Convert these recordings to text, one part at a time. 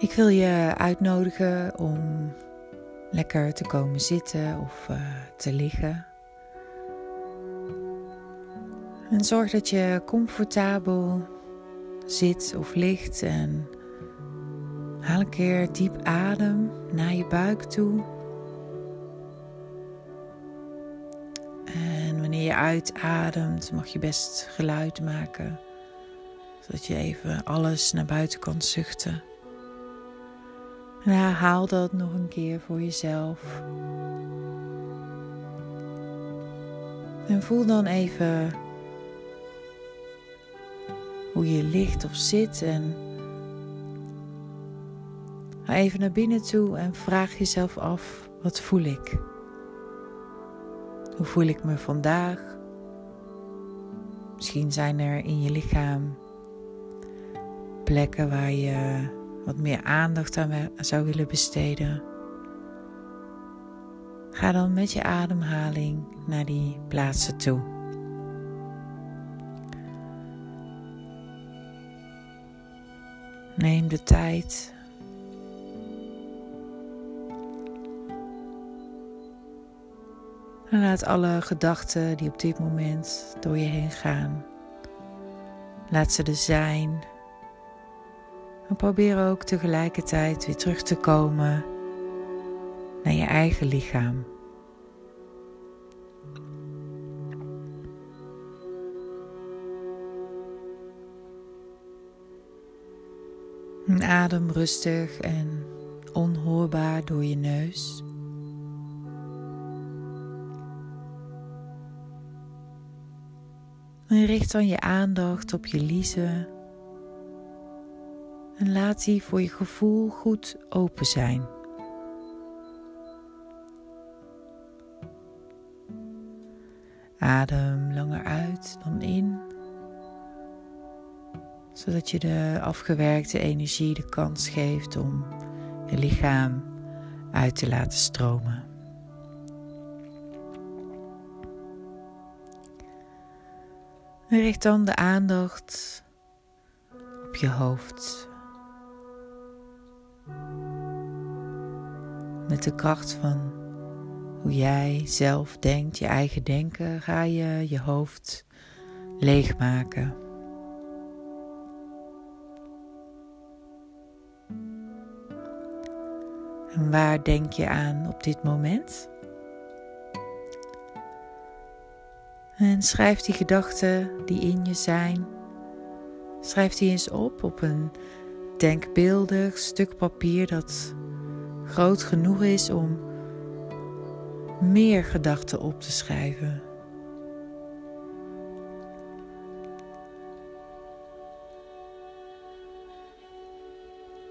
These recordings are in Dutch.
Ik wil je uitnodigen om lekker te komen zitten of uh, te liggen. En zorg dat je comfortabel zit of ligt en haal een keer diep adem naar je buik toe. En wanneer je uitademt, mag je best geluid maken, zodat je even alles naar buiten kan zuchten. En herhaal dat nog een keer voor jezelf. En voel dan even hoe je ligt of zit en ga even naar binnen toe en vraag jezelf af, wat voel ik? Hoe voel ik me vandaag? Misschien zijn er in je lichaam plekken waar je wat meer aandacht aan zou willen besteden. Ga dan met je ademhaling naar die plaatsen toe. Neem de tijd. En laat alle gedachten die op dit moment door je heen gaan, laat ze er zijn. En probeer ook tegelijkertijd weer terug te komen naar je eigen lichaam. Adem rustig en onhoorbaar door je neus. En richt dan je aandacht op je liezen. En laat die voor je gevoel goed open zijn. Adem langer uit dan in zodat je de afgewerkte energie de kans geeft om je lichaam uit te laten stromen. En richt dan de aandacht op je hoofd. Met de kracht van hoe jij zelf denkt, je eigen denken, ga je je hoofd leegmaken. En waar denk je aan op dit moment? En schrijf die gedachten die in je zijn, schrijf die eens op op een denkbeeldig stuk papier dat groot genoeg is om meer gedachten op te schrijven.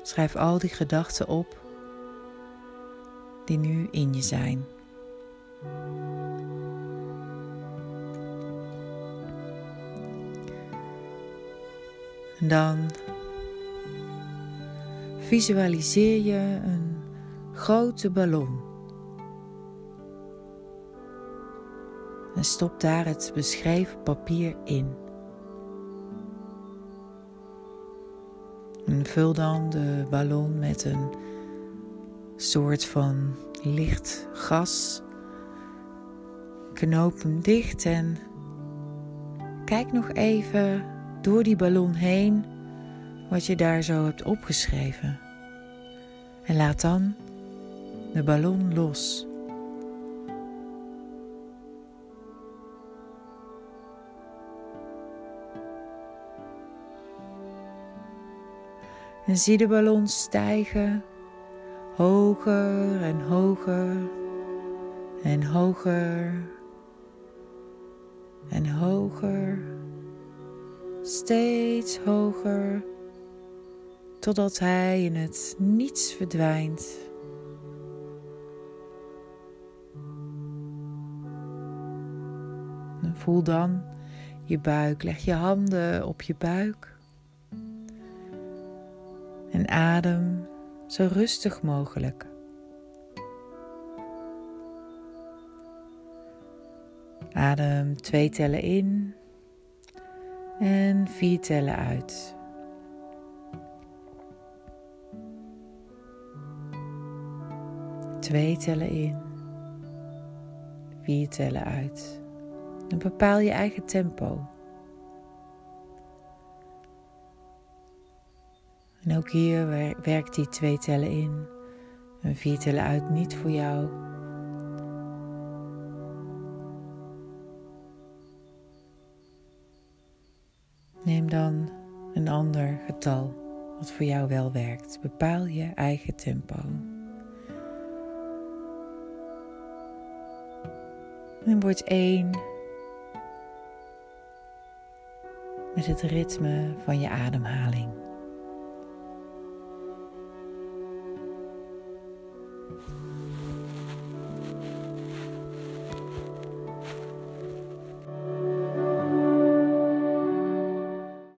Schrijf al die gedachten op die nu in je zijn. En dan visualiseer je een grote ballon. En stop daar het beschreven papier in. En vul dan de ballon met een soort van licht gas. Knoop hem dicht en kijk nog even door die ballon heen wat je daar zo hebt opgeschreven. En laat dan de ballon los. En zie de ballon stijgen hoger en hoger en hoger en hoger, steeds hoger, totdat hij in het niets verdwijnt. Voel dan je buik, leg je handen op je buik en adem zo rustig mogelijk. Adem twee tellen in en vier tellen uit. Twee tellen in. Vier tellen uit. En bepaal je eigen tempo. En ook hier werkt die twee tellen in en vier tellen uit niet voor jou. Neem dan een ander getal wat voor jou wel werkt. Bepaal je eigen tempo. En wordt één met het ritme van je ademhaling.